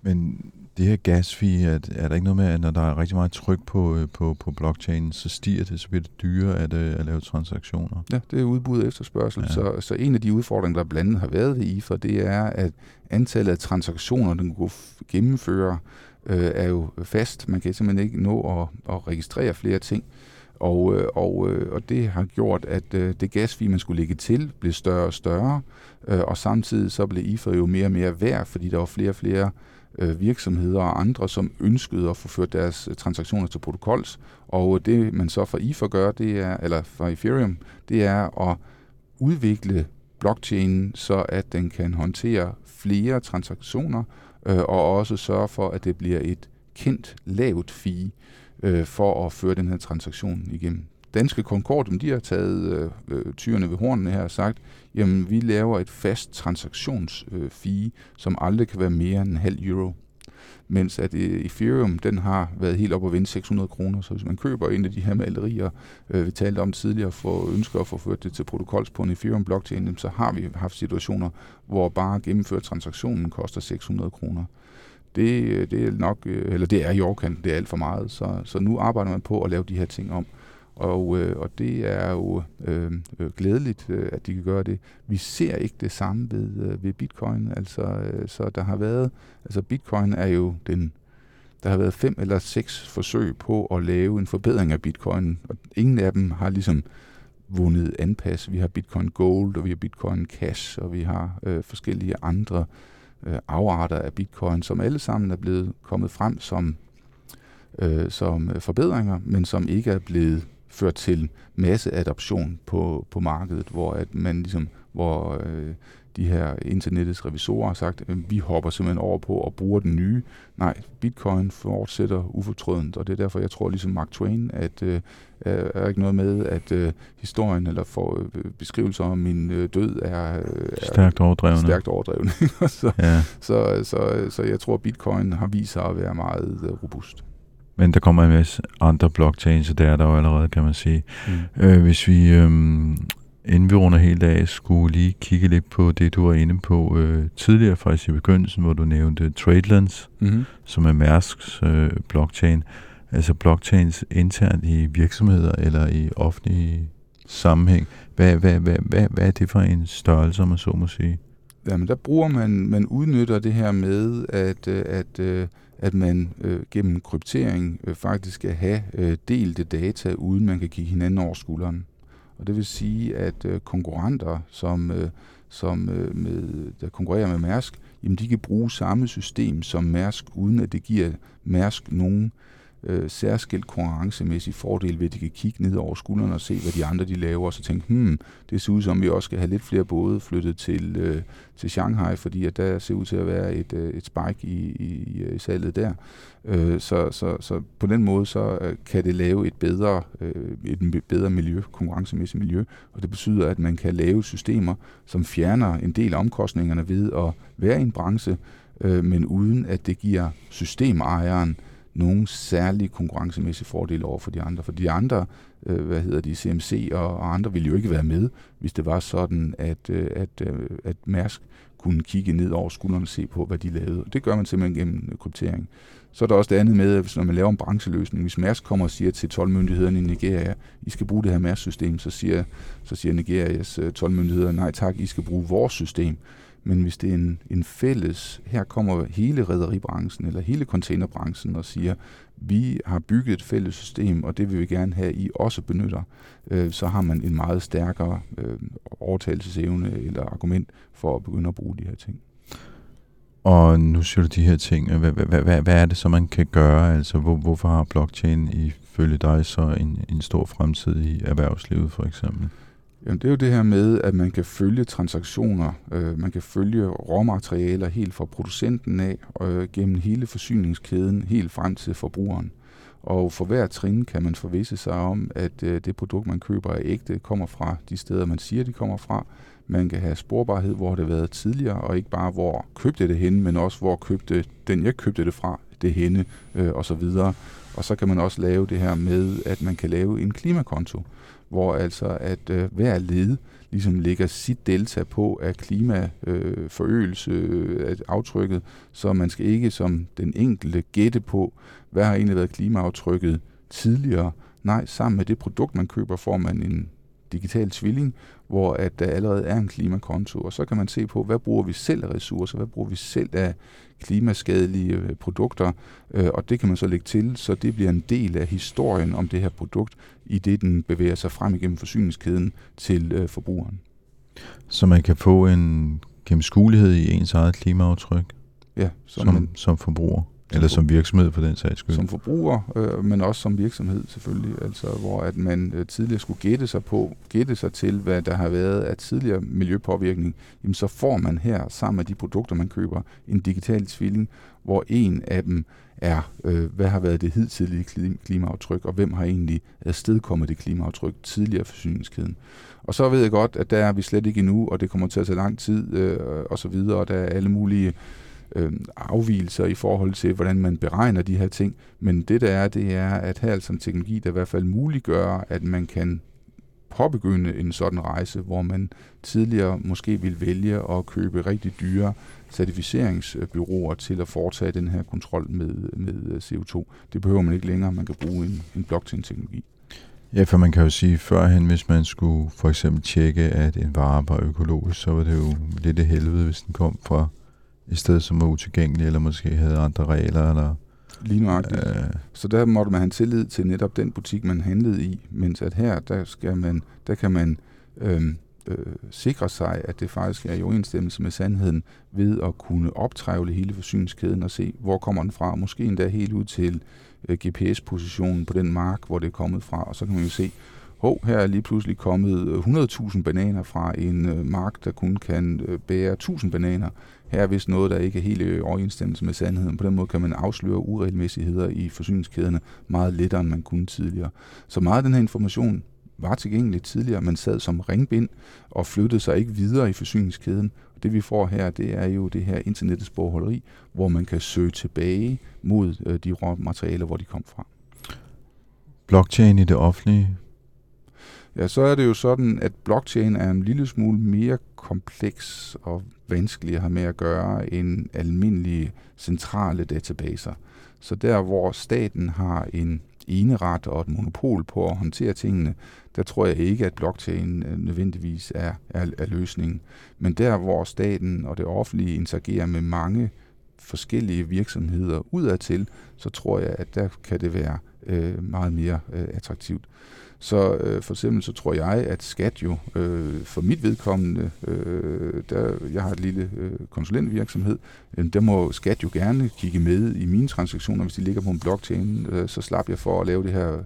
Men det her gasfee, er, er der ikke noget med, at når der er rigtig meget tryk på, øh, på, på blockchain, så stiger det, så bliver det dyrere at, øh, at lave transaktioner? Ja, det er udbud og efterspørgsel. Ja. Så, så en af de udfordringer, der blandt andet har været ved IFA, det er, at antallet af transaktioner, den kunne gennemføre, øh, er jo fast. Man kan simpelthen ikke nå at, at registrere flere ting. Og, og, og det har gjort, at det gasfee, man skulle lægge til, blev større og større, og samtidig så blev IFA jo mere og mere værd, fordi der var flere og flere øh, virksomheder og andre, som ønskede at få ført deres øh, transaktioner til protokols. Og øh, det man så fra IFA gør, det er, eller fra Ethereum, det er at udvikle blockchainen, så at den kan håndtere flere transaktioner, øh, og også sørge for, at det bliver et kendt lavt fee øh, for at føre den her transaktion igennem. Danske Concord, de har taget øh, øh tyrene ved hornene her og sagt, jamen vi laver et fast transaktionsfee, øh, som aldrig kan være mere end en halv euro. Mens at øh, Ethereum, den har været helt op at vinde 600 kroner, så hvis man køber en af de her malerier, øh, vi talte om tidligere, for ønsker at få ført det til protokols på en Ethereum blockchain, så har vi haft situationer, hvor bare at gennemføre transaktionen koster 600 kroner det, øh, det er nok, øh, eller det er i overkanten, det er alt for meget. Så, så nu arbejder man på at lave de her ting om. Og, øh, og det er jo øh, øh, glædeligt, øh, at de kan gøre det. Vi ser ikke det samme ved, øh, ved bitcoin. Altså, øh, så der har været, altså bitcoin er jo den, der har været fem eller seks forsøg på at lave en forbedring af bitcoin, og ingen af dem har ligesom vundet anpas. Vi har bitcoin gold, og vi har bitcoin cash, og vi har øh, forskellige andre øh, afarter af bitcoin, som alle sammen er blevet kommet frem som, øh, som øh, forbedringer, men som ikke er blevet ført til masseadoption på, på markedet, hvor at man ligesom, hvor øh, de her internettets revisorer har sagt, at vi hopper simpelthen over på og bruger den nye. Nej, bitcoin fortsætter ufortrødent, og det er derfor, jeg tror ligesom Mark Twain, at øh, er ikke noget med, at øh, historien eller for, øh, beskrivelser om min øh, død er, øh, er stærkt overdrevne. Stærkt overdrevne. så, ja. så, så, så jeg tror, at bitcoin har vist sig at være meget øh, robust. Men der kommer en masse andre blockchains, og det er der jo allerede, kan man sige. Mm. Øh, hvis vi, øh, inden vi runder helt af, skulle lige kigge lidt på det, du var inde på øh, tidligere, faktisk i begyndelsen, hvor du nævnte Tradelands, mm-hmm. som er Mærsks øh, blockchain. altså blockchains internt i virksomheder eller i offentlige sammenhæng. Hvad, hvad, hvad, hvad, hvad er det for en størrelse, om man så må sige? Jamen, der bruger man, man udnytter det her med, at, øh, at, øh, at man øh, gennem kryptering øh, faktisk skal have øh, delte data, uden man kan kigge hinanden over skulderen. Og det vil sige, at øh, konkurrenter, som, øh, som øh, med, der konkurrerer med Mærsk, jamen de kan bruge samme system som Mærsk, uden at det giver Mærsk nogen øh, øh, særskilt konkurrencemæssig fordel ved, at de kan kigge ned over skuldrene og se, hvad de andre de laver, og så tænke, hmm, det ser ud som, vi også skal have lidt flere både flyttet til, øh, til Shanghai, fordi at der ser ud til at være et, øh, et spike i, i, i øh, salget der. Øh, så, så, så på den måde, så øh, kan det lave et bedre, øh, et bedre miljø, konkurrencemæssigt miljø, og det betyder, at man kan lave systemer, som fjerner en del af omkostningerne ved at være i en branche, øh, men uden at det giver systemejeren nogen særlig konkurrencemæssig fordel over for de andre. For de andre, øh, hvad hedder de, CMC og, og andre, ville jo ikke være med, hvis det var sådan, at, øh, at, øh, at Mærsk kunne kigge ned over skuldrene og se på, hvad de lavede. Det gør man simpelthen gennem øh, kryptering. Så er der også det andet med, at hvis når man laver en brancheløsning, hvis Mærsk kommer og siger til 12-myndighederne i Nigeria, I skal bruge det her Mærsk-system, så siger, så siger Nigerias øh, 12-myndigheder, nej tak, I skal bruge vores system. Men hvis det er en, en fælles, her kommer hele rederibranchen eller hele containerbranchen og siger, vi har bygget et fælles system, og det vil vi gerne have, I også benytter, øh, så har man en meget stærkere øh, overtagelsesevne eller argument for at begynde at bruge de her ting. Og nu siger du de her ting. Hvad, hvad, hvad, hvad er det så, man kan gøre? Altså, hvor, hvorfor har blockchain ifølge dig så en, en stor fremtid i erhvervslivet for eksempel? Jamen, det er jo det her med, at man kan følge transaktioner, øh, man kan følge råmaterialer helt fra producenten af, øh, gennem hele forsyningskæden, helt frem til forbrugeren. Og for hver trin kan man forvisse sig om, at øh, det produkt, man køber, er ægte, kommer fra de steder, man siger, de kommer fra. Man kan have sporbarhed, hvor det har været tidligere, og ikke bare, hvor købte det henne, men også, hvor købte den, jeg købte det fra, det henne, øh, og så videre. Og så kan man også lave det her med, at man kan lave en klimakonto hvor altså at øh, hver led ligesom lægger sit delta på af klimaforøgelse øh, øh, af aftrykket, så man skal ikke som den enkelte gætte på, hvad har egentlig været klimaaftrykket tidligere. Nej, sammen med det produkt, man køber, får man en digital tvilling, hvor at der allerede er en klimakonto, og så kan man se på, hvad bruger vi selv af ressourcer, hvad bruger vi selv af klimaskadelige øh, produkter, øh, og det kan man så lægge til, så det bliver en del af historien om det her produkt, i det den bevæger sig frem igennem forsyningskæden til øh, forbrugeren. Så man kan få en gennemskuelighed i ens eget klimaaftryk? Ja, som, man, som forbruger? Eller som virksomhed for den sags skyld? Som forbruger, øh, men også som virksomhed selvfølgelig. Altså hvor at man øh, tidligere skulle gætte sig på, gætte sig til, hvad der har været af tidligere miljøpåvirkning, jamen så får man her, sammen med de produkter, man køber, en digital tvilling, hvor en af dem er, øh, hvad har været det hidtidige klimaaftryk, og hvem har egentlig afstedkommet det klimaaftryk tidligere forsyningskæden. Og så ved jeg godt, at der er vi slet ikke endnu, og det kommer til at tage lang tid, øh, og så videre, og der er alle mulige øh, afvielser i forhold til, hvordan man beregner de her ting. Men det der er, det er, at her altså en teknologi, der i hvert fald muliggør, at man kan påbegynde en sådan rejse, hvor man tidligere måske ville vælge at købe rigtig dyre certificeringsbyråer til at foretage den her kontrol med, med øh, CO2. Det behøver man ikke længere. Man kan bruge en, en blockchain-teknologi. Ja, for man kan jo sige, førhen, hvis man skulle for eksempel tjekke, at en vare var økologisk, så var det jo lidt af helvede, hvis den kom fra et sted, som var utilgængeligt, eller måske havde andre regler, eller... Lige nøjagtigt. Øh, så der måtte man have tillid til netop den butik, man handlede i, mens at her, der, skal man, der kan man øhm, øh, sikre sig, at det faktisk er i overensstemmelse med sandheden, ved at kunne optrævle hele forsyningskæden og se, hvor kommer den fra, måske endda helt ud til øh, GPS-positionen på den mark, hvor det er kommet fra, og så kan man jo se, hov, her er lige pludselig kommet øh, 100.000 bananer fra en øh, mark, der kun kan øh, bære 1.000 bananer. Her er vist noget, der ikke er helt i overensstemmelse med sandheden. På den måde kan man afsløre uregelmæssigheder i forsyningskæderne meget lettere, end man kunne tidligere. Så meget af den her information var tilgængelig tidligere. Man sad som ringbind og flyttede sig ikke videre i forsyningskæden. Det vi får her, det er jo det her internettets bogholderi, hvor man kan søge tilbage mod de råmaterialer, hvor de kom fra. Blockchain i det offentlige? Ja, så er det jo sådan, at blockchain er en lille smule mere kompleks og vanskelig at have med at gøre end almindelige centrale databaser. Så der, hvor staten har en eneret og et monopol på at håndtere tingene, der tror jeg ikke, at blockchain øh, nødvendigvis er, er, er løsningen. Men der, hvor staten og det offentlige interagerer med mange forskellige virksomheder udadtil, så tror jeg, at der kan det være øh, meget mere øh, attraktivt. Så øh, for eksempel så tror jeg, at skat jo øh, for mit vedkommende, øh, der, jeg har et lille øh, konsulentvirksomhed, øh, der må skat jo gerne kigge med i mine transaktioner, hvis de ligger på en blockchain, øh, så slap jeg for at lave det her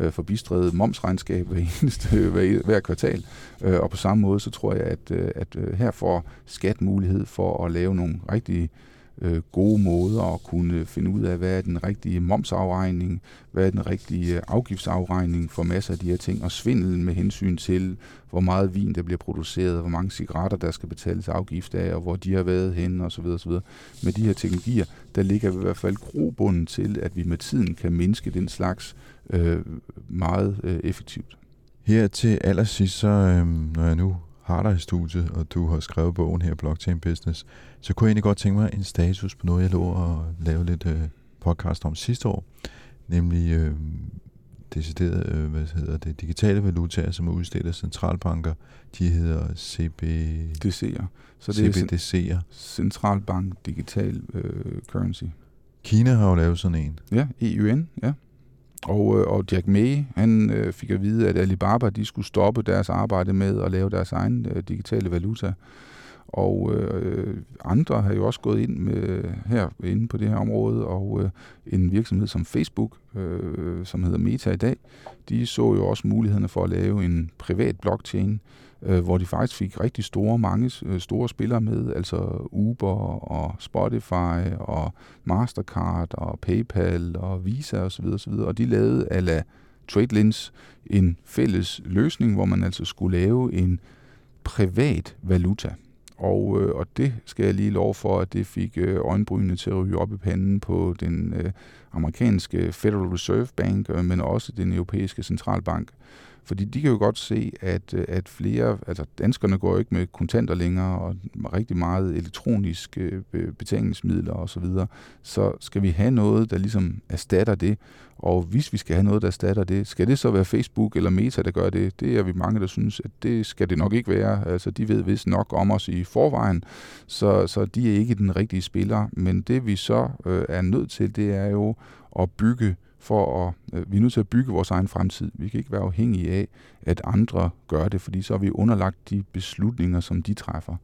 øh, forbistrede momsregnskab hver, eneste, hver, hver kvartal. Øh, og på samme måde, så tror jeg, at, øh, at øh, her får skat mulighed for at lave nogle rigtige øh, Øh, gode måder at kunne finde ud af, hvad er den rigtige momsafregning, hvad er den rigtige øh, afgiftsafregning for masser af de her ting, og svindel med hensyn til, hvor meget vin der bliver produceret, hvor mange cigaretter der skal betales afgift af, og hvor de har været henne osv. osv. Med de her teknologier, der ligger vi i hvert fald grobunden til, at vi med tiden kan mindske den slags øh, meget øh, effektivt. Her til allersidst, så øh, når jeg nu har dig i studiet, og du har skrevet bogen her, Blockchain Business, så kunne jeg egentlig godt tænke mig en status på noget, jeg lå og lave lidt øh, podcast om sidste år, nemlig øh, decideret, øh, hvad hedder det, digitale valutaer, som er udstedt af centralbanker. De hedder CBDC'er. Så det CBDC'er. er centralbank digital øh, currency. Kina har jo lavet sådan en. Ja, EUN, ja. Og, øh, og Jack May, han øh, fik at vide, at Alibaba de skulle stoppe deres arbejde med at lave deres egen øh, digitale valuta. Og øh, andre har jo også gået ind med, her inde på det her område, og øh, en virksomhed som Facebook, øh, som hedder Meta i dag, de så jo også mulighederne for at lave en privat blockchain, øh, hvor de faktisk fik rigtig store, mange øh, store spillere med, altså Uber og Spotify og Mastercard og PayPal og Visa osv. osv. Og de lavede ala TradeLens en fælles løsning, hvor man altså skulle lave en privat valuta. Og, øh, og det skal jeg lige lov for, at det fik øh, øjenbrynene til at ryge op i panden på den øh, amerikanske Federal Reserve Bank, øh, men også den europæiske centralbank. Fordi de kan jo godt se, at, øh, at flere, altså danskerne går jo ikke med kontanter længere, og rigtig meget elektroniske øh, betalingsmidler osv., så, videre. så skal vi have noget, der ligesom erstatter det. Og hvis vi skal have noget, der erstatter det, skal det så være Facebook eller Meta, der gør det? Det er vi mange, der synes, at det skal det nok ikke være. Altså, de ved vist nok om os i forvejen, så, så de er ikke den rigtige spiller. Men det vi så øh, er nødt til, det er jo at bygge for at, øh, vi er nødt til at bygge vores egen fremtid. Vi kan ikke være afhængige af, at andre gør det, fordi så er vi underlagt de beslutninger, som de træffer.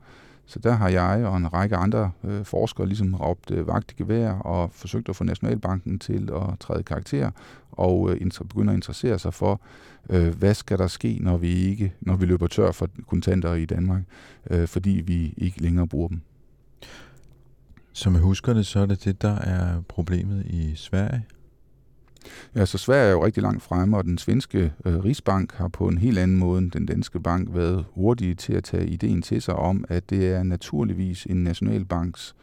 Så der har jeg og en række andre øh, forskere ligesom råbt øh, vagt i gevær og forsøgt at få Nationalbanken til at træde karakter og øh, begynde at interessere sig for, øh, hvad skal der ske, når vi ikke, når vi løber tør for kontanter i Danmark, øh, fordi vi ikke længere bruger dem. Som jeg husker det, så er det det, der er problemet i Sverige. Ja, så Sverige er jo rigtig langt fremme, og den svenske øh, Rigsbank har på en helt anden måde end den danske bank været hurtige til at tage ideen til sig om, at det er naturligvis en nationalbanks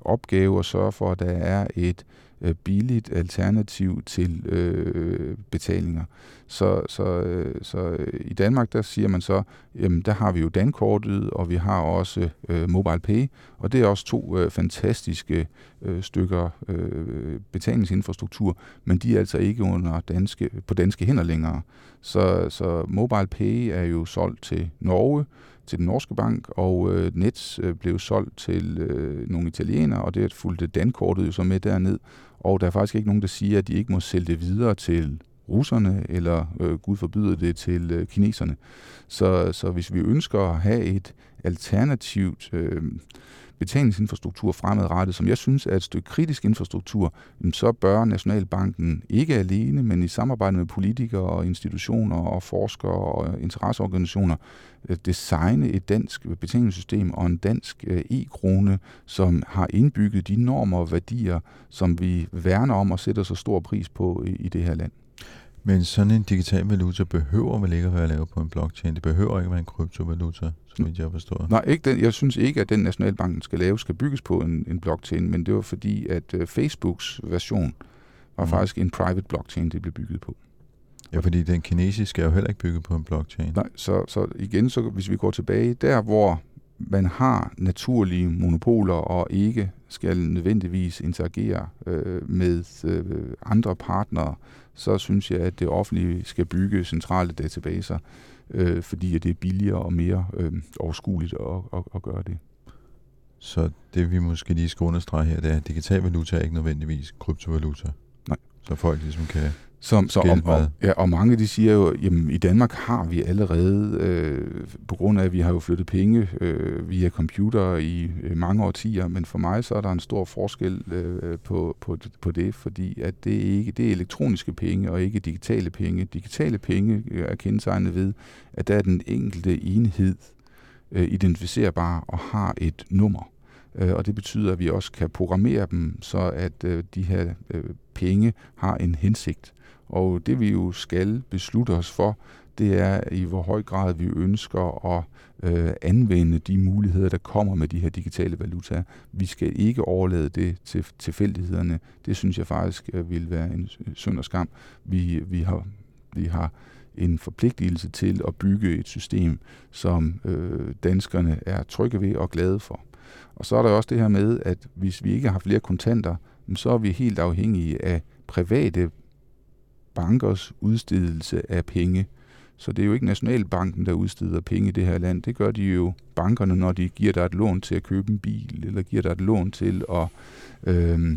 opgave at sørge for, at der er et øh, billigt alternativ til øh, betalinger. Så, så, øh, så øh, i Danmark, der siger man så, jamen der har vi jo dankortet, og vi har også øh, MobilePay, og det er også to øh, fantastiske øh, stykker øh, betalingsinfrastruktur, men de er altså ikke under danske, på danske hænder længere. Så, så MobilePay er jo solgt til Norge, til den norske bank, og øh, Nets øh, blev solgt til øh, nogle italienere, og det fulgte dankortet jo så med derned. Og der er faktisk ikke nogen, der siger, at de ikke må sælge det videre til russerne, eller øh, Gud forbyder det til øh, kineserne. Så, så hvis vi ønsker at have et alternativt øh, betalingsinfrastruktur fremadrettet, som jeg synes er et stykke kritisk infrastruktur, så bør Nationalbanken ikke alene, men i samarbejde med politikere og institutioner og forskere og interesseorganisationer, øh, designe et dansk betalingssystem og en dansk øh, e-krone, som har indbygget de normer og værdier, som vi værner om og sætter så stor pris på i det her land. Men sådan en digital valuta behøver vel ikke at være lavet på en blockchain? Det behøver ikke at være en kryptovaluta, som jeg forstår. Nej, ikke den, jeg synes ikke, at den nationalbanken skal lave, skal bygges på en, en blockchain, men det var fordi, at uh, Facebooks version var mm. faktisk en private blockchain, det blev bygget på. Ja, fordi den kinesiske er jo heller ikke bygget på en blockchain. Nej, så, så igen, så hvis vi går tilbage, der hvor man har naturlige monopoler og ikke skal nødvendigvis interagere øh, med øh, andre partnere, så synes jeg, at det offentlige skal bygge centrale databaser, øh, fordi at det er billigere og mere øh, overskueligt at, at, at gøre det. Så det vi måske lige skal understrege her, det er, at digital valuta er ikke nødvendigvis kryptovaluta. Nej. Så folk ligesom kan Som, så, Skæld og, ja, og mange de siger jo, jamen i Danmark har vi allerede, øh, på grund af at vi har jo flyttet penge øh, via computer i øh, mange årtier, men for mig så er der en stor forskel øh, på, på, på det, fordi at det ikke det er elektroniske penge og ikke digitale penge. Digitale penge øh, er kendetegnet ved, at der er den enkelte enhed øh, identificerbar og har et nummer. Øh, og det betyder, at vi også kan programmere dem, så at øh, de her øh, penge har en hensigt. Og det vi jo skal beslutte os for, det er i hvor høj grad vi ønsker at øh, anvende de muligheder, der kommer med de her digitale valutaer. Vi skal ikke overlade det til tilfældighederne. Det synes jeg faktisk øh, vil være en øh, synd og skam. Vi, vi, har, vi har en forpligtelse til at bygge et system, som øh, danskerne er trygge ved og glade for. Og så er der også det her med, at hvis vi ikke har flere kontanter, så er vi helt afhængige af private bankers udstedelse af penge. Så det er jo ikke Nationalbanken, der udsteder penge i det her land. Det gør de jo bankerne, når de giver dig et lån til at købe en bil, eller giver dig et lån til at, øh,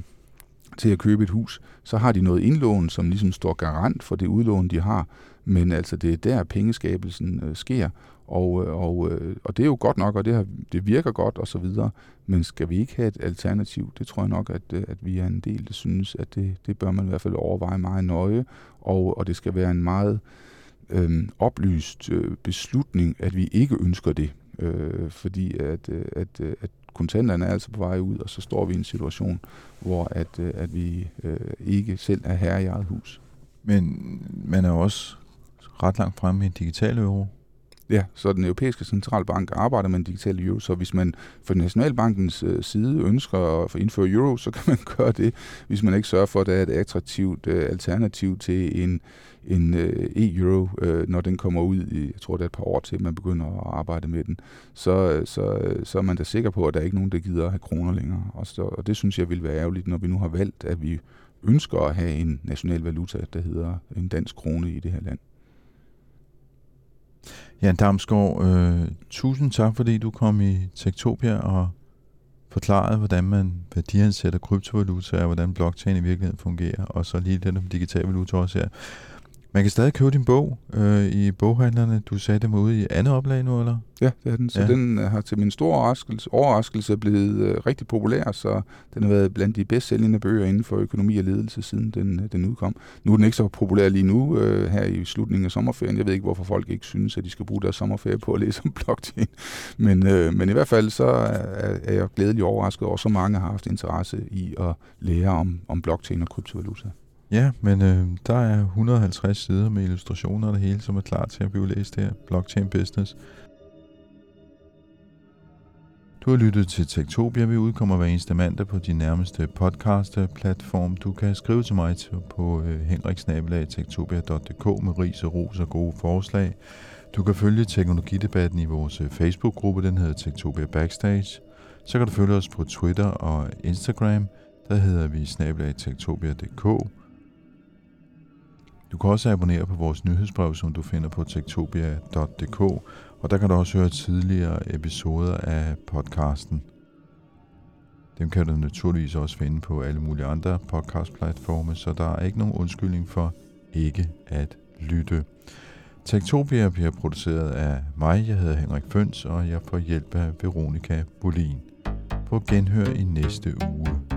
til at købe et hus. Så har de noget indlån, som ligesom står garant for det udlån, de har. Men altså, det er der, pengeskabelsen øh, sker. Og, øh, og, øh, og det er jo godt nok, og det, har, det virker godt og så videre. Men skal vi ikke have et alternativ? Det tror jeg nok, at, øh, at vi er en del, der synes, at det, det bør man i hvert fald overveje meget nøje. Og, og det skal være en meget øh, oplyst øh, beslutning, at vi ikke ønsker det. Øh, fordi at, øh, at, øh, at kontanterne er altså på vej ud, og så står vi i en situation, hvor at, øh, at vi øh, ikke selv er herre i eget hus. Men man er også ret langt fremme i en digital euro. Ja, så den europæiske centralbank arbejder med en digital euro, så hvis man fra Nationalbankens øh, side ønsker at indføre euro, så kan man gøre det, hvis man ikke sørger for, at der er et attraktivt øh, alternativ til en, en øh, e-euro, øh, når den kommer ud i, jeg tror det er et par år til, man begynder at arbejde med den, så, øh, så, øh, så er man da sikker på, at der er ikke nogen, der gider at have kroner længere. Og, så, og det synes jeg vil være ærgerligt, når vi nu har valgt, at vi ønsker at have en national valuta, der hedder en dansk krone i det her land. Jan Damsgaard, øh, tusind tak, fordi du kom i Tektopia og forklarede, hvordan man værdiansætter kryptovaluta og hvordan blockchain i virkeligheden fungerer, og så lige lidt om digital valuta også her. Man kan stadig købe din bog øh, i boghandlerne. Du sagde, det var ude i andet oplag nu, eller? Ja, det er den. Så Ja. den øh, har til min store overraskelse, overraskelse blevet øh, rigtig populær, så den har været blandt de bedst sælgende bøger inden for økonomi og ledelse, siden den, øh, den udkom. Nu er den ikke så populær lige nu, øh, her i slutningen af sommerferien. Jeg ved ikke, hvorfor folk ikke synes, at de skal bruge deres sommerferie på at læse om blockchain. Men, øh, men i hvert fald så er, er jeg glædelig overrasket over, at så mange har haft interesse i at lære om, om blockchain og kryptovaluta. Ja, men øh, der er 150 sider med illustrationer og det hele, som er klar til at blive læst her. Blockchain Business. Du har lyttet til Tektopia. Vi udkommer hver eneste mandag på din nærmeste podcast-platform. Du kan skrive til mig på øh, henriksnabelag.tektopia.dk med ris og ros og gode forslag. Du kan følge teknologidebatten i vores øh, Facebook-gruppe, den hedder Tektopia Backstage. Så kan du følge os på Twitter og Instagram, der hedder vi snabelag.tektopia.dk. Du kan også abonnere på vores nyhedsbrev, som du finder på tektopia.dk, og der kan du også høre tidligere episoder af podcasten. Dem kan du naturligvis også finde på alle mulige andre podcastplatforme, så der er ikke nogen undskyldning for ikke at lytte. Tektopia bliver produceret af mig, jeg hedder Henrik Føns, og jeg får hjælp af Veronika Bolin. På genhør i næste uge.